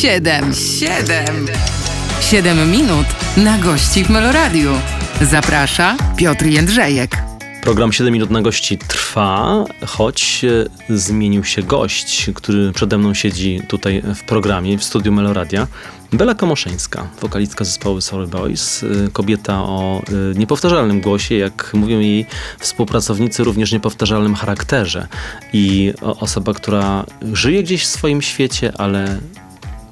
Siedem, siedem, siedem minut na gości w Meloradiu. Zaprasza Piotr Jędrzejek. Program 7 minut na gości trwa, choć e, zmienił się gość, który przede mną siedzi tutaj w programie, w studiu Meloradia. Bela Komoszeńska, wokalistka zespołu Sorry Boys, e, kobieta o e, niepowtarzalnym głosie, jak mówią jej współpracownicy, również niepowtarzalnym charakterze i osoba, która żyje gdzieś w swoim świecie, ale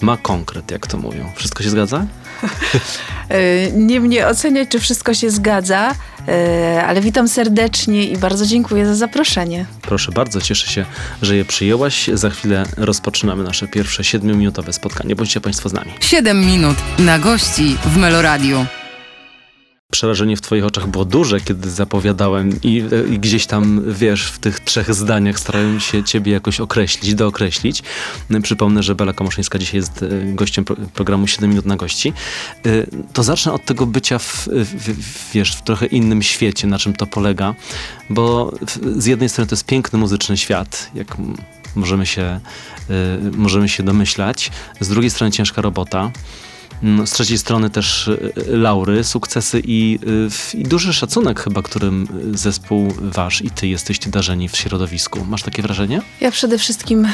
ma konkret, jak to mówią. Wszystko się zgadza? E, nie mnie oceniać, czy wszystko się zgadza, e, ale witam serdecznie i bardzo dziękuję za zaproszenie. Proszę bardzo, cieszę się, że je przyjęłaś. Za chwilę rozpoczynamy nasze pierwsze siedmiominutowe spotkanie. Bądźcie Państwo z nami. Siedem minut na gości w Meloradiu przerażenie w twoich oczach było duże, kiedy zapowiadałem i, i, gdzieś tam, wiesz, w tych trzech zdaniach starałem się ciebie jakoś określić, dookreślić. Przypomnę, że Bela Komoszyńska dzisiaj jest e, gościem programu 7 minut na gości. E, to zacznę od tego bycia w, w, wiesz, w trochę innym świecie, na czym to polega, bo z jednej strony to jest piękny muzyczny świat, jak możemy się, e, możemy się domyślać, z drugiej strony ciężka robota. Mm, z trzeciej strony też y, laury, sukcesy i, y, i, duży szacunek chyba, którym zespół wasz i ty jesteście darzeni w środowisku. Masz takie wrażenie? Ja przede wszystkim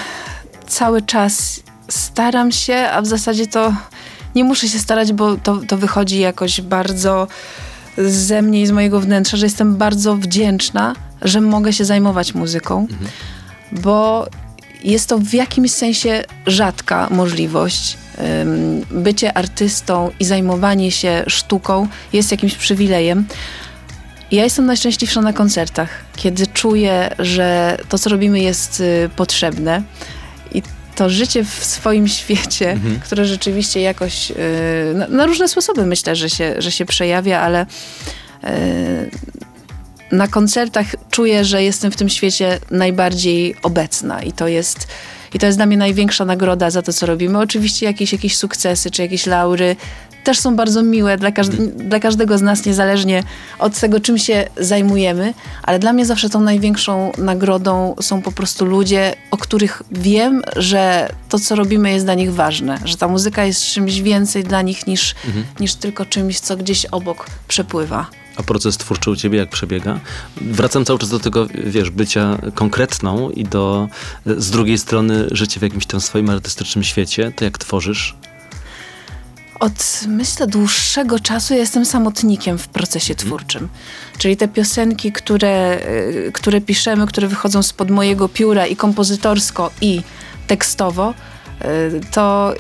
cały czas staram się, a w zasadzie to nie muszę się starać, bo to, to wychodzi jakoś bardzo ze mnie i z mojego wnętrza, że jestem bardzo wdzięczna, że mogę się zajmować muzyką, mhm. bo jest to w jakimś sensie rzadka możliwość bycie artystą i zajmowanie się sztuką jest jakimś przywilejem. Ja jestem najszczęśliwsza na koncertach, kiedy czuję, że to, co robimy, jest y, potrzebne. I to życie w swoim świecie, mhm. które rzeczywiście jakoś y, na, na, różne sposoby myślę, że się, że się przejawia, ale y, na koncertach czuję, że jestem w tym świecie najbardziej obecna i to jest i to jest dla mnie największa nagroda za to, co robimy. Oczywiście jakieś, jakieś sukcesy czy jakieś laury też są bardzo miłe dla, każde, dla każdego z nas, niezależnie od tego, czym się zajmujemy, ale dla mnie zawsze tą największą nagrodą są po prostu ludzie, o których wiem, że to, co robimy, jest dla nich ważne, że ta muzyka jest czymś więcej dla nich niż, mhm. niż tylko czymś, co gdzieś obok przepływa. A proces twórczy u ciebie jak przebiega? Wracam cały czas do tego, wiesz, bycia konkretną i do, z drugiej strony, życia w jakimś tam swoim artystycznym świecie. To jak tworzysz? Od, myślę, dłuższego czasu jestem samotnikiem w procesie mhm. twórczym. Czyli te piosenki, które, y, które piszemy, które wychodzą spod mojego pióra i kompozytorsko, i tekstowo, y, to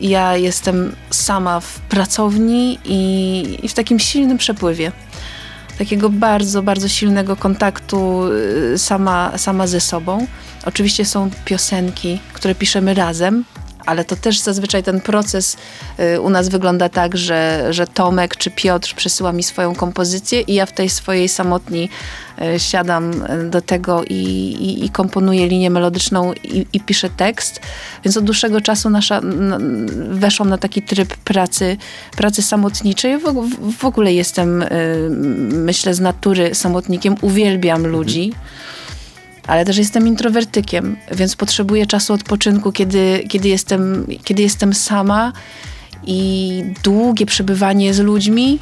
ja jestem sama w pracowni i, i w takim silnym przepływie takiego bardzo, bardzo silnego kontaktu y, sama, sama ze sobą. Oczywiście są piosenki, które piszemy razem, ale to też zazwyczaj ten proces y, u nas wygląda tak, że, że Tomek czy Piotr przesyła mi swoją kompozycję i ja w tej swojej samotni y, siadam do tego i, i, i komponuję linię melodyczną i, i, piszę tekst. Więc od dłuższego czasu nasza, weszłam na taki tryb pracy, pracy samotniczej. W, w ogóle jestem, y, myślę, z natury samotnikiem. Uwielbiam ludzi. Mhm ale też jestem introwertykiem, więc potrzebuję czasu odpoczynku, kiedy, kiedy, jestem, kiedy jestem sama i długie przebywanie z ludźmi,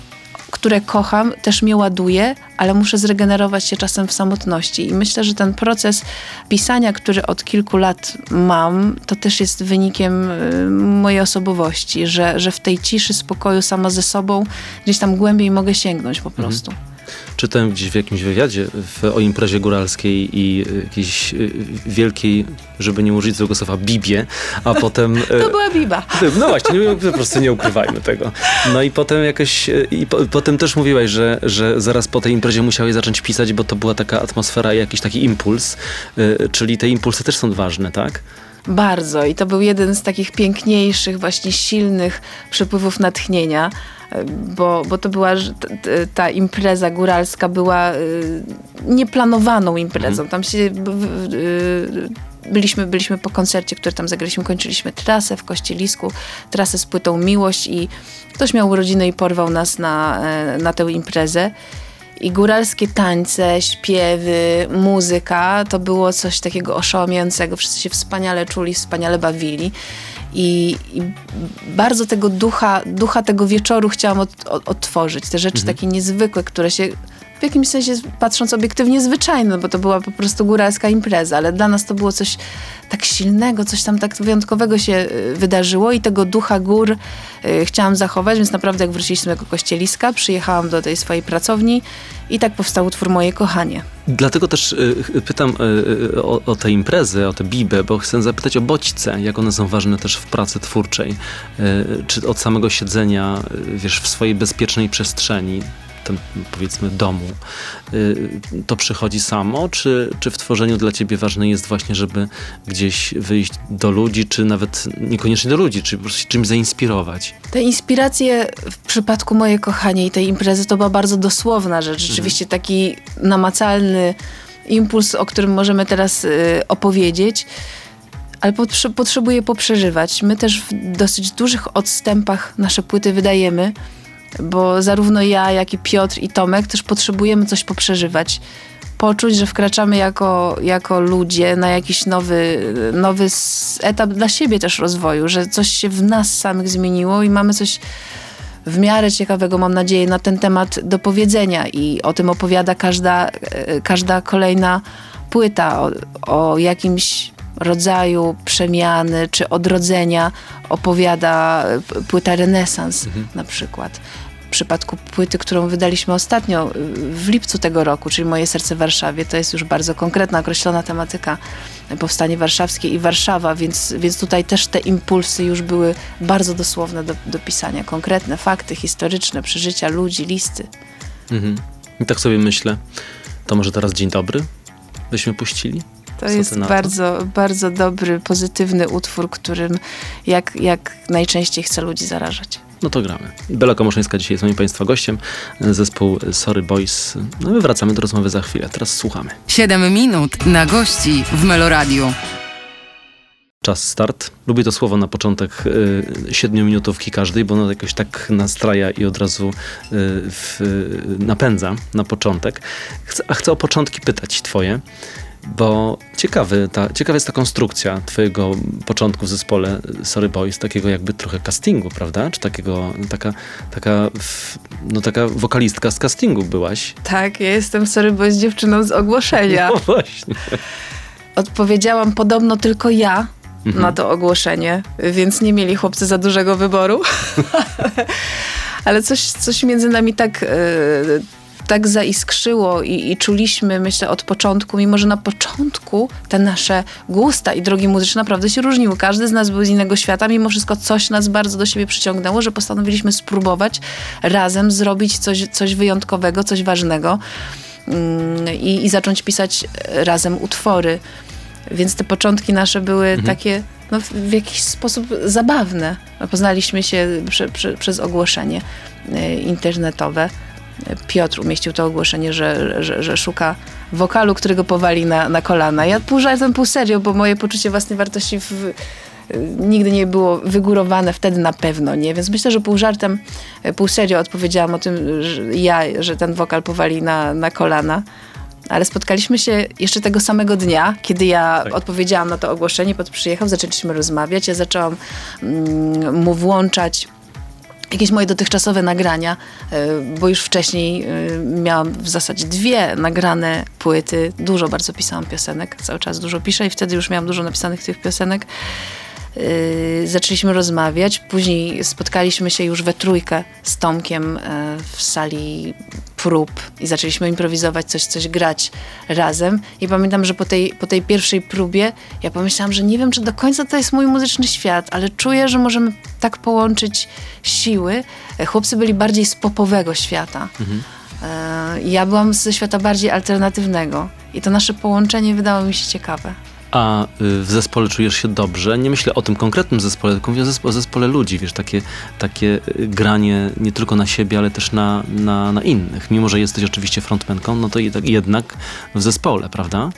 które kocham, też mnie ładuje, ale muszę zregenerować się czasem w samotności. I myślę, że ten proces pisania, który od kilku lat mam, to też jest wynikiem y, mojej osobowości, że, że w tej ciszy, spokoju sama ze sobą gdzieś tam głębiej mogę sięgnąć po mhm. prostu. Mhm. Czytałem gdzieś w jakimś wywiadzie w, o imprezie góralskiej i jakiejś y, wielkiej, żeby nie użyć złego słowa, bibie, a potem... To była biba. No właśnie, po prostu nie ukrywajmy tego. No i potem jakoś, y, i po, potem też mówiłaś, że, że zaraz po tej imprezie musiałeś zacząć pisać, bo to była taka atmosfera i jakiś taki impuls, y, czyli te impulsy też są ważne, tak? Bardzo i to był jeden z takich piękniejszych, właśnie silnych przepływów natchnienia bo, bo to była ta impreza góralska była y, nieplanowaną imprezą. Mhm. Tam się y, byliśmy, byliśmy po koncercie, który tam zagraliśmy, kończyliśmy trasę w Kościelisku, trasę z płytą Miłość i ktoś miał urodziny i porwał nas na, e, na tę imprezę. I góralskie tańce, śpiewy, muzyka to było coś takiego oszałamiającego. Wszyscy się wspaniale czuli, wspaniale bawili. I, I, bardzo tego ducha, ducha tego wieczoru chciałam od, od, odtworzyć. Te rzeczy takie niezwykłe, które się jakimś sensie, patrząc obiektywnie, zwyczajne, bo to była po prostu góralska impreza, ale dla nas to było coś tak silnego, coś tam tak wyjątkowego się y, wydarzyło i tego ducha gór y, chciałam zachować, więc naprawdę jak wróciliśmy do kościeliska, przyjechałam do tej swojej pracowni i tak powstał utwór Moje Kochanie. Dlatego też y, pytam y, y, o, o te imprezy, o te bibę, bo chcę zapytać o bodźce, jak one są ważne też w pracy twórczej. Y, czy od samego siedzenia, wiesz, w swojej bezpiecznej przestrzeni, tym powiedzmy domu, y, to przychodzi samo, czy, czy w tworzeniu dla ciebie ważne jest właśnie, żeby gdzieś wyjść do ludzi, czy nawet niekoniecznie do ludzi, czy po prostu się czymś zainspirować? Te inspiracje w przypadku Moje Kochanie i tej imprezy to była bardzo dosłowna rzecz. Rzeczywiście taki namacalny impuls, o którym możemy teraz y, opowiedzieć ale potrze potrzebuję poprzeżywać. My też w dosyć dużych odstępach nasze płyty wydajemy, bo zarówno ja, jak i Piotr i Tomek też potrzebujemy coś poprzeżywać. Poczuć, że wkraczamy jako, jako ludzie na jakiś nowy, nowy etap dla siebie też rozwoju, że coś się w nas samych zmieniło i mamy coś w miarę ciekawego, mam nadzieję, na ten temat do powiedzenia i o tym opowiada każda, każda kolejna płyta, o, o jakimś rodzaju przemiany czy odrodzenia opowiada płyta Renesans mhm. na przykład. W przypadku płyty, którą wydaliśmy ostatnio w lipcu tego roku, czyli Moje serce w Warszawie, to jest już bardzo konkretna, określona tematyka powstanie warszawskie i Warszawa, więc, więc tutaj też te impulsy już były bardzo dosłowne do, do pisania. Konkretne fakty historyczne, przeżycia ludzi, listy. Mhm. I tak sobie myślę, to może teraz dzień dobry byśmy puścili? To Co jest bardzo, bardzo dobry, pozytywny utwór, którym jak, jak najczęściej chce ludzi zarażać. No to gramy. Bela Komoszyńska dzisiaj jest moim Państwa gościem. Zespół Sorry Boys. No my wracamy do rozmowy za chwilę. Teraz słuchamy. 7 minut na gości w Meloradiu. Czas start. Lubię to słowo na początek y, siedmiominutówki każdej, bo ono jakoś tak nastraja i od razu y, w, napędza na początek. Chcę, a chcę o początki pytać twoje. Bo ciekawy, ta, ciekawa jest ta konstrukcja twojego początku w zespole Sorry Boys, takiego jakby trochę castingu, prawda? Czy takiego, taka, taka, no taka wokalistka z castingu byłaś. Tak, ja jestem Sorry Boys dziewczyną z ogłoszenia. No właśnie. Odpowiedziałam podobno tylko ja mhm. na to ogłoszenie, więc nie mieli chłopcy za dużego wyboru. Ale coś, coś między nami tak... Yy, tak zaiskrzyło i, i, czuliśmy, myślę, od początku, mimo że na początku te nasze gusta i drogi muzyczne naprawdę się różniły. Każdy z nas był z innego świata, mimo wszystko coś nas bardzo do siebie przyciągnęło, że postanowiliśmy spróbować razem zrobić coś, coś wyjątkowego, coś ważnego mm, i, i zacząć pisać razem utwory. Więc te początki nasze były mhm. takie no, w jakiś sposób zabawne. Poznaliśmy się prze, prze, przez ogłoszenie y, internetowe. Piotr umieścił to ogłoszenie, że, że, że szuka wokalu, którego powali na, na kolana. Ja pół żartem, pół serio, bo moje poczucie własnej wartości w, nigdy nie było wygórowane, wtedy na pewno nie. Więc myślę, że pół żartem, pół serio odpowiedziałam o tym, że ja, że ten wokal powali na, na kolana. Ale spotkaliśmy się jeszcze tego samego dnia, kiedy ja tak. odpowiedziałam na to ogłoszenie, pod przyjechał, zaczęliśmy rozmawiać. Ja zaczęłam mm, mu włączać jakieś moje dotychczasowe nagrania, e, bo już wcześniej e, miałam w zasadzie dwie nagrane płyty. Dużo bardzo pisałam piosenek, cały czas dużo piszę i wtedy już miałam dużo napisanych tych piosenek. E, zaczęliśmy rozmawiać, później spotkaliśmy się już we trójkę z Tomkiem w sali prób i zaczęliśmy improwizować, coś, coś grać razem. I pamiętam, że po tej, po tej pierwszej próbie ja pomyślałam, że nie wiem, czy do końca to jest mój muzyczny świat, ale czuję, że możemy tak połączyć siły. Chłopcy byli bardziej z popowego świata. Mhm. E, ja byłam ze świata bardziej alternatywnego i to nasze połączenie wydało mi się ciekawe a y, w zespole czujesz się dobrze. Nie myślę o tym konkretnym zespole, tylko mówię o zespole, o zespole ludzi, wiesz, takie, takie y, granie nie tylko na siebie, ale też na, na, na innych. Mimo, że jesteś oczywiście frontmenką, no to jednak w zespole, prawda?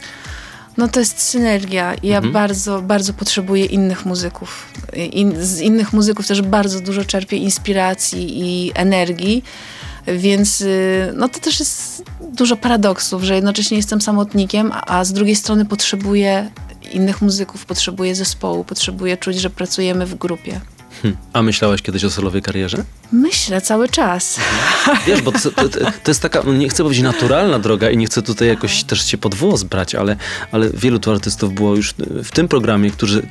No to jest synergia. Ja mhm. bardzo, bardzo potrzebuję innych muzyków. In, z innych muzyków też bardzo dużo czerpię inspiracji i energii. Więc y, no to też jest dużo paradoksów, że jednocześnie jestem samotnikiem, a z drugiej strony potrzebuję innych muzyków, potrzebuję zespołu, potrzebuję czuć, że pracujemy w grupie. Hm. A myślałeś kiedyś o solowej karierze? Myślę cały czas. Wiesz, bo to, to, to, jest taka, nie chcę powiedzieć naturalna droga i nie chcę tutaj jakoś też cię pod włos brać, ale, ale wielu tu artystów było już w tym programie, którzy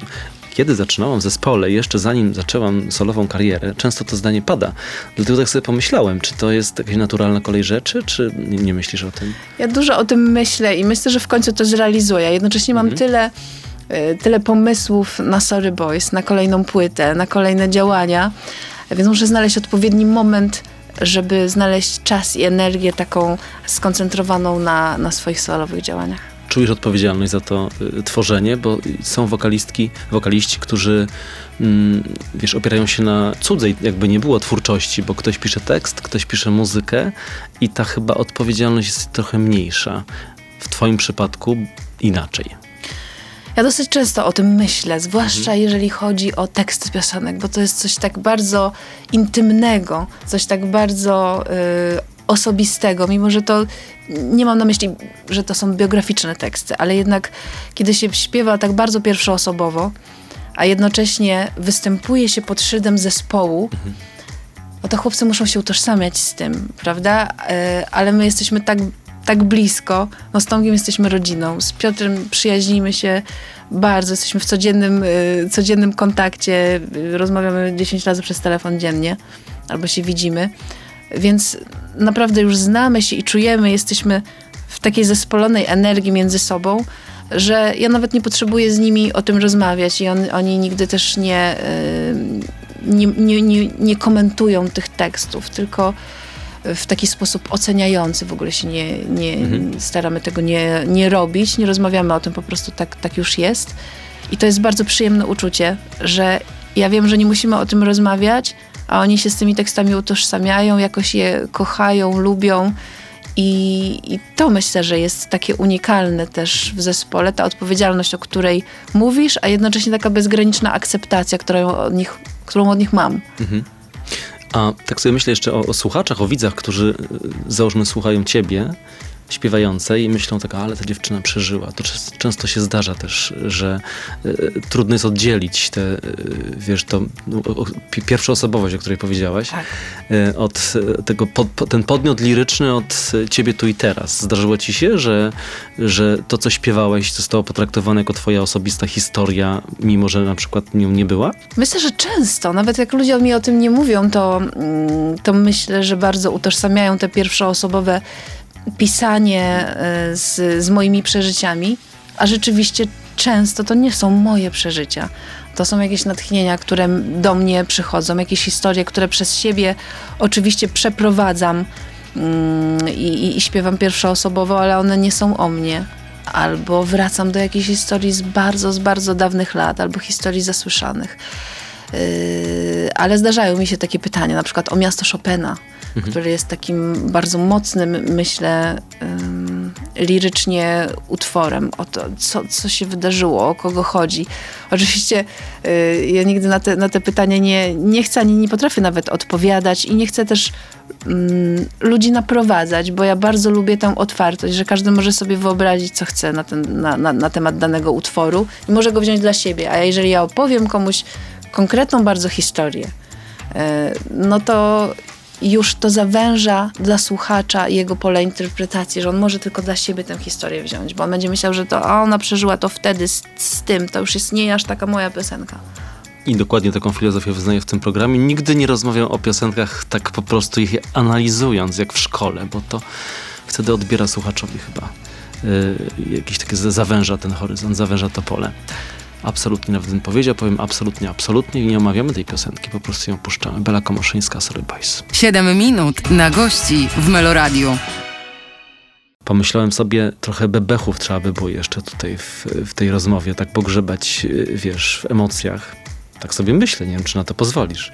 kiedy zaczynałam w zespole, jeszcze zanim zaczęłam solową karierę, często to zdanie pada. Dlatego tak sobie pomyślałem, czy to jest jakaś naturalna kolej rzeczy, czy nie, myślisz o tym? Ja dużo o tym myślę i myślę, że w końcu to zrealizuję. Jednocześnie mam mhm. tyle y, tyle pomysłów na Sorry Boys, na kolejną płytę, na kolejne działania, więc muszę znaleźć odpowiedni moment, żeby znaleźć czas i energię taką skoncentrowaną na, na swoich solowych działaniach czujesz odpowiedzialność za to y, tworzenie, bo są wokalistki, wokaliści, którzy mm, wiesz, opierają się na cudzej, jakby nie było twórczości, bo ktoś pisze tekst, ktoś pisze muzykę i ta chyba odpowiedzialność jest trochę mniejsza. W twoim przypadku inaczej. Ja dosyć często o tym myślę, zwłaszcza mhm. jeżeli chodzi o teksty piosenek, bo to jest coś tak bardzo intymnego, coś tak bardzo y, osobistego, mimo że to nie mam na myśli, że to są biograficzne teksty, ale jednak kiedy się śpiewa tak bardzo pierwszoosobowo, a jednocześnie występuje się pod szyldem zespołu, mhm. no to chłopcy muszą się utożsamiać z tym, prawda? E, ale my jesteśmy tak, tak blisko, no z Tomkiem jesteśmy rodziną, z Piotrem przyjaźnimy się bardzo, jesteśmy w codziennym, e, codziennym kontakcie, rozmawiamy 10 razy przez telefon dziennie, albo się widzimy. Więc naprawdę już znamy się i czujemy, jesteśmy w takiej zespolonej energii między sobą, że ja nawet nie potrzebuję z nimi o tym rozmawiać i on, oni nigdy też nie, nie, nie, nie, nie komentują tych tekstów, tylko w taki sposób oceniający w ogóle się nie, nie mhm. staramy tego nie, nie robić, nie rozmawiamy o tym, po prostu tak, tak już jest. I to jest bardzo przyjemne uczucie, że ja wiem, że nie musimy o tym rozmawiać, a oni się z tymi tekstami utożsamiają, jakoś je kochają, lubią. I, I, to myślę, że jest takie unikalne też w zespole, ta odpowiedzialność, o której mówisz, a jednocześnie taka bezgraniczna akceptacja, którą od nich, którą od nich mam. Mhm. A tak sobie myślę jeszcze o, o, słuchaczach, o widzach, którzy y, załóżmy słuchają ciebie śpiewającej i myślą tak, ale ta dziewczyna przeżyła. To często się zdarza też, że y, trudno jest oddzielić tę, y, wiesz, to no, pierwszą osobowość, o której powiedziałaś, tak. y, od tego, pod, ten podmiot liryczny od ciebie tu i teraz. Zdarzyło ci się, że, że to, co śpiewałeś, zostało potraktowane jako twoja osobista historia, mimo że na przykład nią nie była? Myślę, że często. Nawet jak ludzie mi o tym nie mówią, to, mm, to myślę, że bardzo utożsamiają te pierwszoosobowe pisanie e, z, z moimi przeżyciami, a rzeczywiście często to nie są moje przeżycia. To są jakieś natchnienia, które do mnie przychodzą, jakieś historie, które przez siebie oczywiście przeprowadzam mm, i, i śpiewam pierwszoosobowo, ale one nie są o mnie. Albo wracam do jakiejś historii z bardzo, z bardzo dawnych lat, albo historii zasłyszanych. Yy, ale zdarzają mi się takie pytania, na przykład o miasto Chopina który jest takim bardzo mocnym, myślę, um, lirycznie utworem o to, co, co się wydarzyło, o kogo chodzi. Oczywiście y, ja nigdy na te, na te pytania nie, nie chcę ani nie potrafię nawet odpowiadać i nie chcę też um, ludzi naprowadzać, bo ja bardzo lubię tę otwartość, że każdy może sobie wyobrazić, co chce na, ten, na, na, na temat danego utworu i może go wziąć dla siebie. A jeżeli ja opowiem komuś konkretną bardzo historię, y, no to już to zawęża dla słuchacza jego pole interpretacji, że on może tylko dla siebie tę historię wziąć, bo on będzie myślał, że to a ona przeżyła to wtedy z, z tym, to już jest nie aż taka moja piosenka. I dokładnie taką filozofię wyznaję w tym programie. Nigdy nie rozmawiam o piosenkach tak po prostu ich analizując, jak w szkole, bo to wtedy odbiera słuchaczowi chyba yy, jakieś takie zawęża ten horyzont, zawęża to pole absolutnie nawet bym powiedział, powiem absolutnie, absolutnie i nie omawiamy tej piosenki, po prostu ją puszczamy. Bela Komoszyńska, Sorry Boys. 7 minut na gości w Meloradiu. Pomyślałem sobie, trochę bebechów trzeba by było jeszcze tutaj w, w tej rozmowie, tak pogrzebać, wiesz, w emocjach. Tak sobie myślę, nie wiem, czy na to pozwolisz.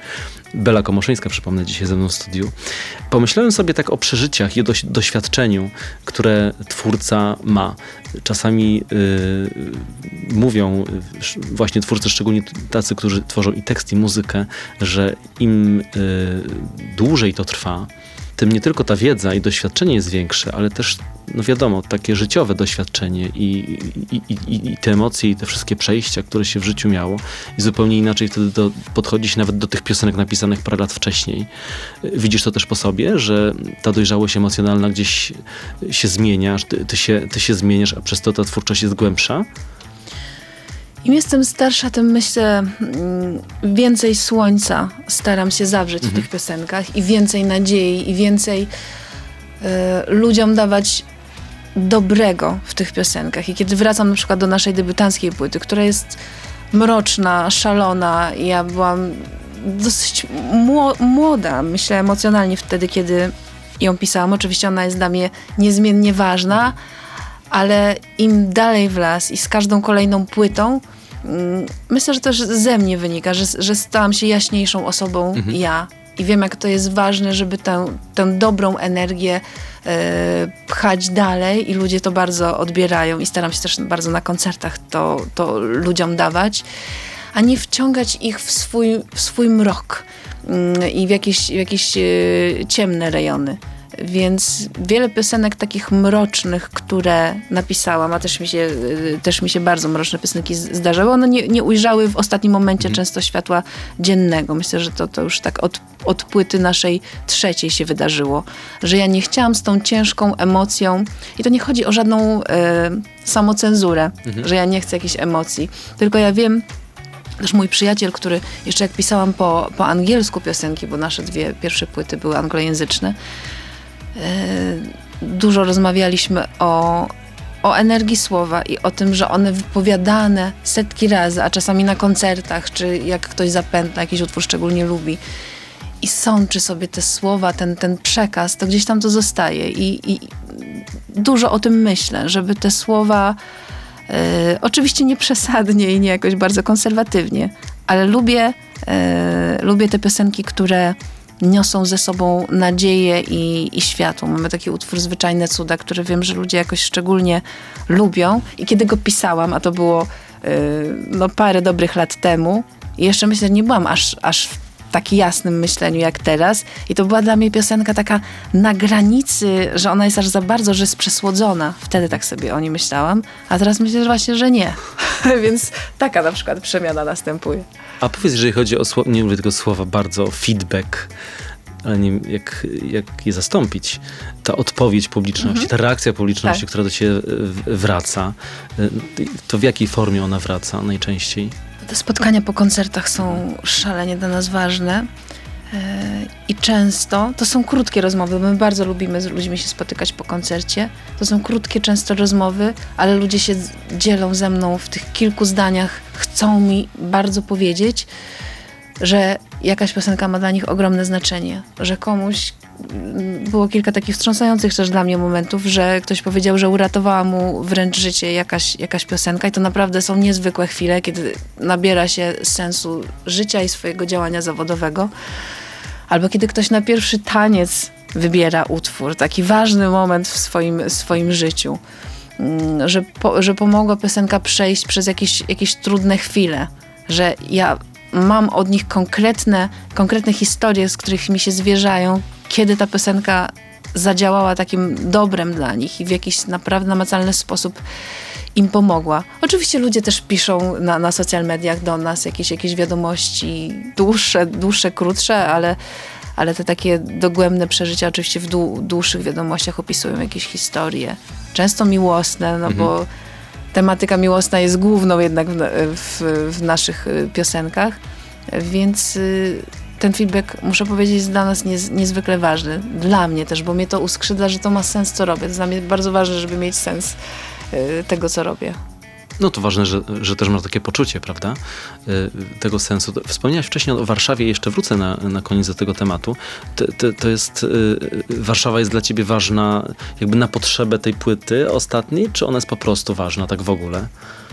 Bela Komoszyńska, przypomnę, dzisiaj ze mną w studiu. Pomyślałem sobie tak o przeżyciach i o doświadczeniu, które twórca ma. Czasami yy, mówią właśnie twórcy, szczególnie tacy, którzy tworzą i tekst, i muzykę, że im yy, dłużej to trwa, tym nie tylko ta wiedza i doświadczenie jest większe, ale też, no wiadomo, takie życiowe doświadczenie i, i, i, i te emocje i te wszystkie przejścia, które się w życiu miało i zupełnie inaczej wtedy do, podchodzi się nawet do tych piosenek napisanych parę lat wcześniej. Widzisz to też po sobie, że ta dojrzałość emocjonalna gdzieś się zmienia, ty, ty, się, ty się zmieniasz, a przez to ta twórczość jest głębsza? Im jestem starsza, tym myślę, mm, więcej słońca staram się zawrzeć mhm. w tych piosenkach i więcej nadziei i więcej y, ludziom dawać dobrego w tych piosenkach. I kiedy wracam na przykład do naszej debiutanckiej płyty, która jest mroczna, szalona, ja byłam dosyć młoda, myślę emocjonalnie wtedy, kiedy ją pisałam. Oczywiście ona jest dla mnie niezmiennie ważna, ale im dalej w las i z każdą kolejną płytą, mm, myślę, że też ze mnie wynika, że, że stałam się jaśniejszą osobą mhm. ja. I wiem, jak to jest ważne, żeby tę, tę dobrą energię e, pchać dalej i ludzie to bardzo odbierają i staram się też bardzo na koncertach to, to ludziom dawać, a nie wciągać ich w swój, w swój mrok mm, i w jakieś, w jakieś e, ciemne rejony. Więc wiele piosenek takich mrocznych, które napisałam, a też mi się, y, też mi się bardzo mroczne piosenki zdarzały, one nie, nie ujrzały w ostatnim momencie mhm. często światła dziennego. Myślę, że to, to już tak od, od płyty naszej trzeciej się wydarzyło, że ja nie chciałam z tą ciężką emocją i to nie chodzi o żadną e, samocenzurę, mhm. że ja nie chcę jakichś emocji, tylko ja wiem, też mój przyjaciel, który jeszcze jak pisałam po, po angielsku piosenki, bo nasze dwie pierwsze płyty były anglojęzyczne, dużo rozmawialiśmy o, o energii słowa i o tym, że one wypowiadane setki razy, a czasami na koncertach, czy jak ktoś zapętla jakiś utwór szczególnie lubi. I sączy sobie te słowa, ten, ten przekaz, to gdzieś tam to zostaje. I, i dużo o tym myślę, żeby te słowa e, oczywiście nie przesadnie i nie jakoś bardzo konserwatywnie, ale lubię, e, lubię te piosenki, które niosą ze sobą nadzieję i, i światło. Mamy taki utwór Zwyczajne Cuda, który wiem, że ludzie jakoś szczególnie lubią. I kiedy go pisałam, a to było yy, no, parę dobrych lat temu, jeszcze myślę, że nie byłam aż, aż tak jasnym myśleniu jak teraz. I to była dla mnie piosenka taka na granicy, że ona jest aż za bardzo, że jest przesłodzona. Wtedy tak sobie o niej myślałam, a teraz myślę że właśnie, że nie. Więc taka na przykład przemiana następuje. A powiedz, jeżeli chodzi o słowa, nie mówię tego słowa bardzo, feedback, ale nie jak, jak je zastąpić. Ta odpowiedź publiczności, mhm. ta reakcja publiczności, tak. która do ciebie wraca, y, to w jakiej formie ona wraca najczęściej? Te spotkania po koncertach są szalenie dla nas ważne. E, I często to są krótkie rozmowy. My bardzo lubimy z ludźmi się spotykać po koncercie. To są krótkie, często rozmowy, ale ludzie się dzielą ze mną w tych kilku zdaniach, chcą mi bardzo powiedzieć, że jakaś piosenka ma dla nich ogromne znaczenie, że komuś było kilka takich wstrząsających też dla mnie momentów, że ktoś powiedział, że uratowała mu wręcz życie jakaś, jakaś piosenka i to naprawdę są niezwykłe chwile, kiedy nabiera się sensu życia i swojego działania zawodowego. Albo kiedy ktoś na pierwszy taniec wybiera utwór, taki ważny moment w swoim, swoim życiu, mm, że, po, że pomogła piosenka przejść przez jakieś, jakieś trudne chwile, że ja mam od nich konkretne, konkretne historie, z których mi się zwierzają, kiedy ta piosenka zadziałała takim dobrem dla nich i w jakiś naprawdę namacalny sposób im pomogła. Oczywiście ludzie też piszą na, na social mediach do nas jakieś, jakieś wiadomości dłuższe, dłuższe, krótsze, ale, ale te takie dogłębne przeżycia oczywiście w dłuższych wiadomościach opisują jakieś historie. Często miłosne, no mhm. bo tematyka miłosna jest główną jednak w, w, w naszych y, piosenkach, więc y, ten feedback, muszę powiedzieć, jest dla nas niez, niezwykle ważny. Dla mnie też, bo mnie to uskrzydla, że to ma sens, co robię. To dla mnie bardzo ważne, żeby mieć sens y, tego, co robię. No to ważne, że, że też masz takie poczucie, prawda, y, tego sensu. Wspomniałeś wcześniej o Warszawie, jeszcze wrócę na, na koniec do tego tematu. To, to, jest, y, Warszawa jest dla ciebie ważna jakby na potrzebę tej płyty ostatniej, czy ona jest po prostu ważna tak w ogóle?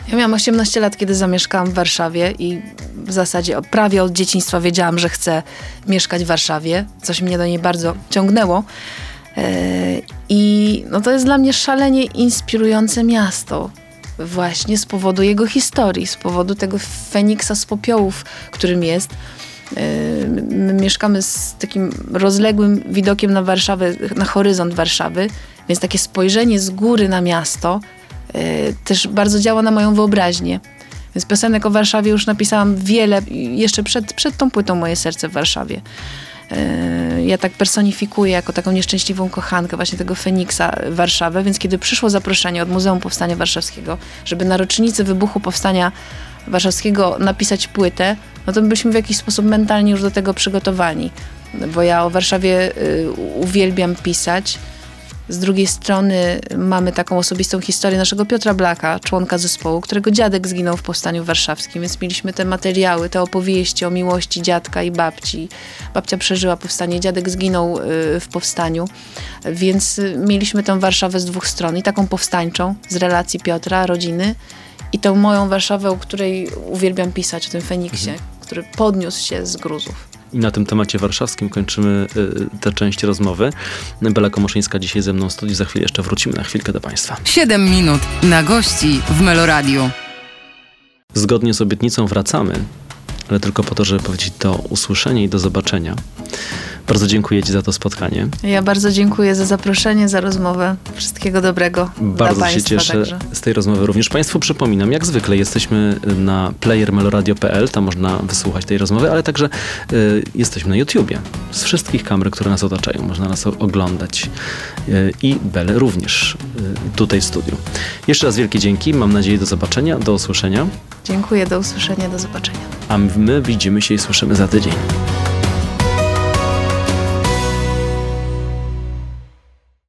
Ja miałam 18 lat, kiedy zamieszkałam w Warszawie i w zasadzie prawie od dzieciństwa wiedziałam, że chcę mieszkać w Warszawie. Coś mnie do niej bardzo ciągnęło. E, I no to jest dla mnie szalenie inspirujące miasto właśnie z powodu jego historii, z powodu tego Feniksa z popiołów, którym jest. my, my mieszkamy z takim rozległym widokiem na Warszawę, na horyzont Warszawy, więc takie spojrzenie z góry na miasto y, też bardzo działa na moją wyobraźnię. Więc piosenek o Warszawie już napisałam wiele, jeszcze przed, przed tą płytą Moje serce w Warszawie. Y, Ja tak personifikuję jako taką nieszczęśliwą kochankę właśnie tego Feniksa Warszawę, więc kiedy przyszło zaproszenie od Muzeum Powstania Warszawskiego, żeby na rocznicę wybuchu Powstania Warszawskiego napisać płytę, no to byliśmy w jakiś sposób mentalnie już do tego przygotowani. Bo ja o Warszawie y, uwielbiam pisać. Z drugiej strony mamy taką osobistą historię naszego Piotra Blaka, członka zespołu, którego dziadek zginął w Powstaniu Warszawskim, więc mieliśmy te materiały, te opowieści o miłości dziadka i babci. Babcia przeżyła powstanie, dziadek zginął y, w Powstaniu, więc mieliśmy tę Warszawę z dwóch stron i taką powstańczą, z relacji Piotra, rodziny i tą moją Warszawę, o której uwielbiam pisać, o tym Feniksie, który podniósł się z gruzów. I na tym temacie warszawskim kończymy y, tę część rozmowy. Bela Komoszyńska dzisiaj ze mną w studiu. Za chwilę jeszcze wrócimy na chwilkę do Państwa. 7 minut na gości w Meloradiu. Zgodnie z obietnicą wracamy, ale tylko po to, żeby powiedzieć do usłyszenia i do zobaczenia. Bardzo dziękuję Ci za to spotkanie. Ja bardzo dziękuję za zaproszenie, za rozmowę. Wszystkiego dobrego Bardzo się cieszę także. z tej rozmowy również. Państwu przypominam, jak zwykle jesteśmy na playermeloradio.pl, tam można wysłuchać tej rozmowy, ale także y, jesteśmy na YouTubie. Z wszystkich kamer, które nas otaczają, można nas oglądać. Y, I Belę również y, tutaj w studiu. Jeszcze raz wielkie dzięki, mam nadzieję do zobaczenia, do usłyszenia, Dziękuję, do usłyszenia, do zobaczenia. a my widzimy się i słyszymy za tydzień.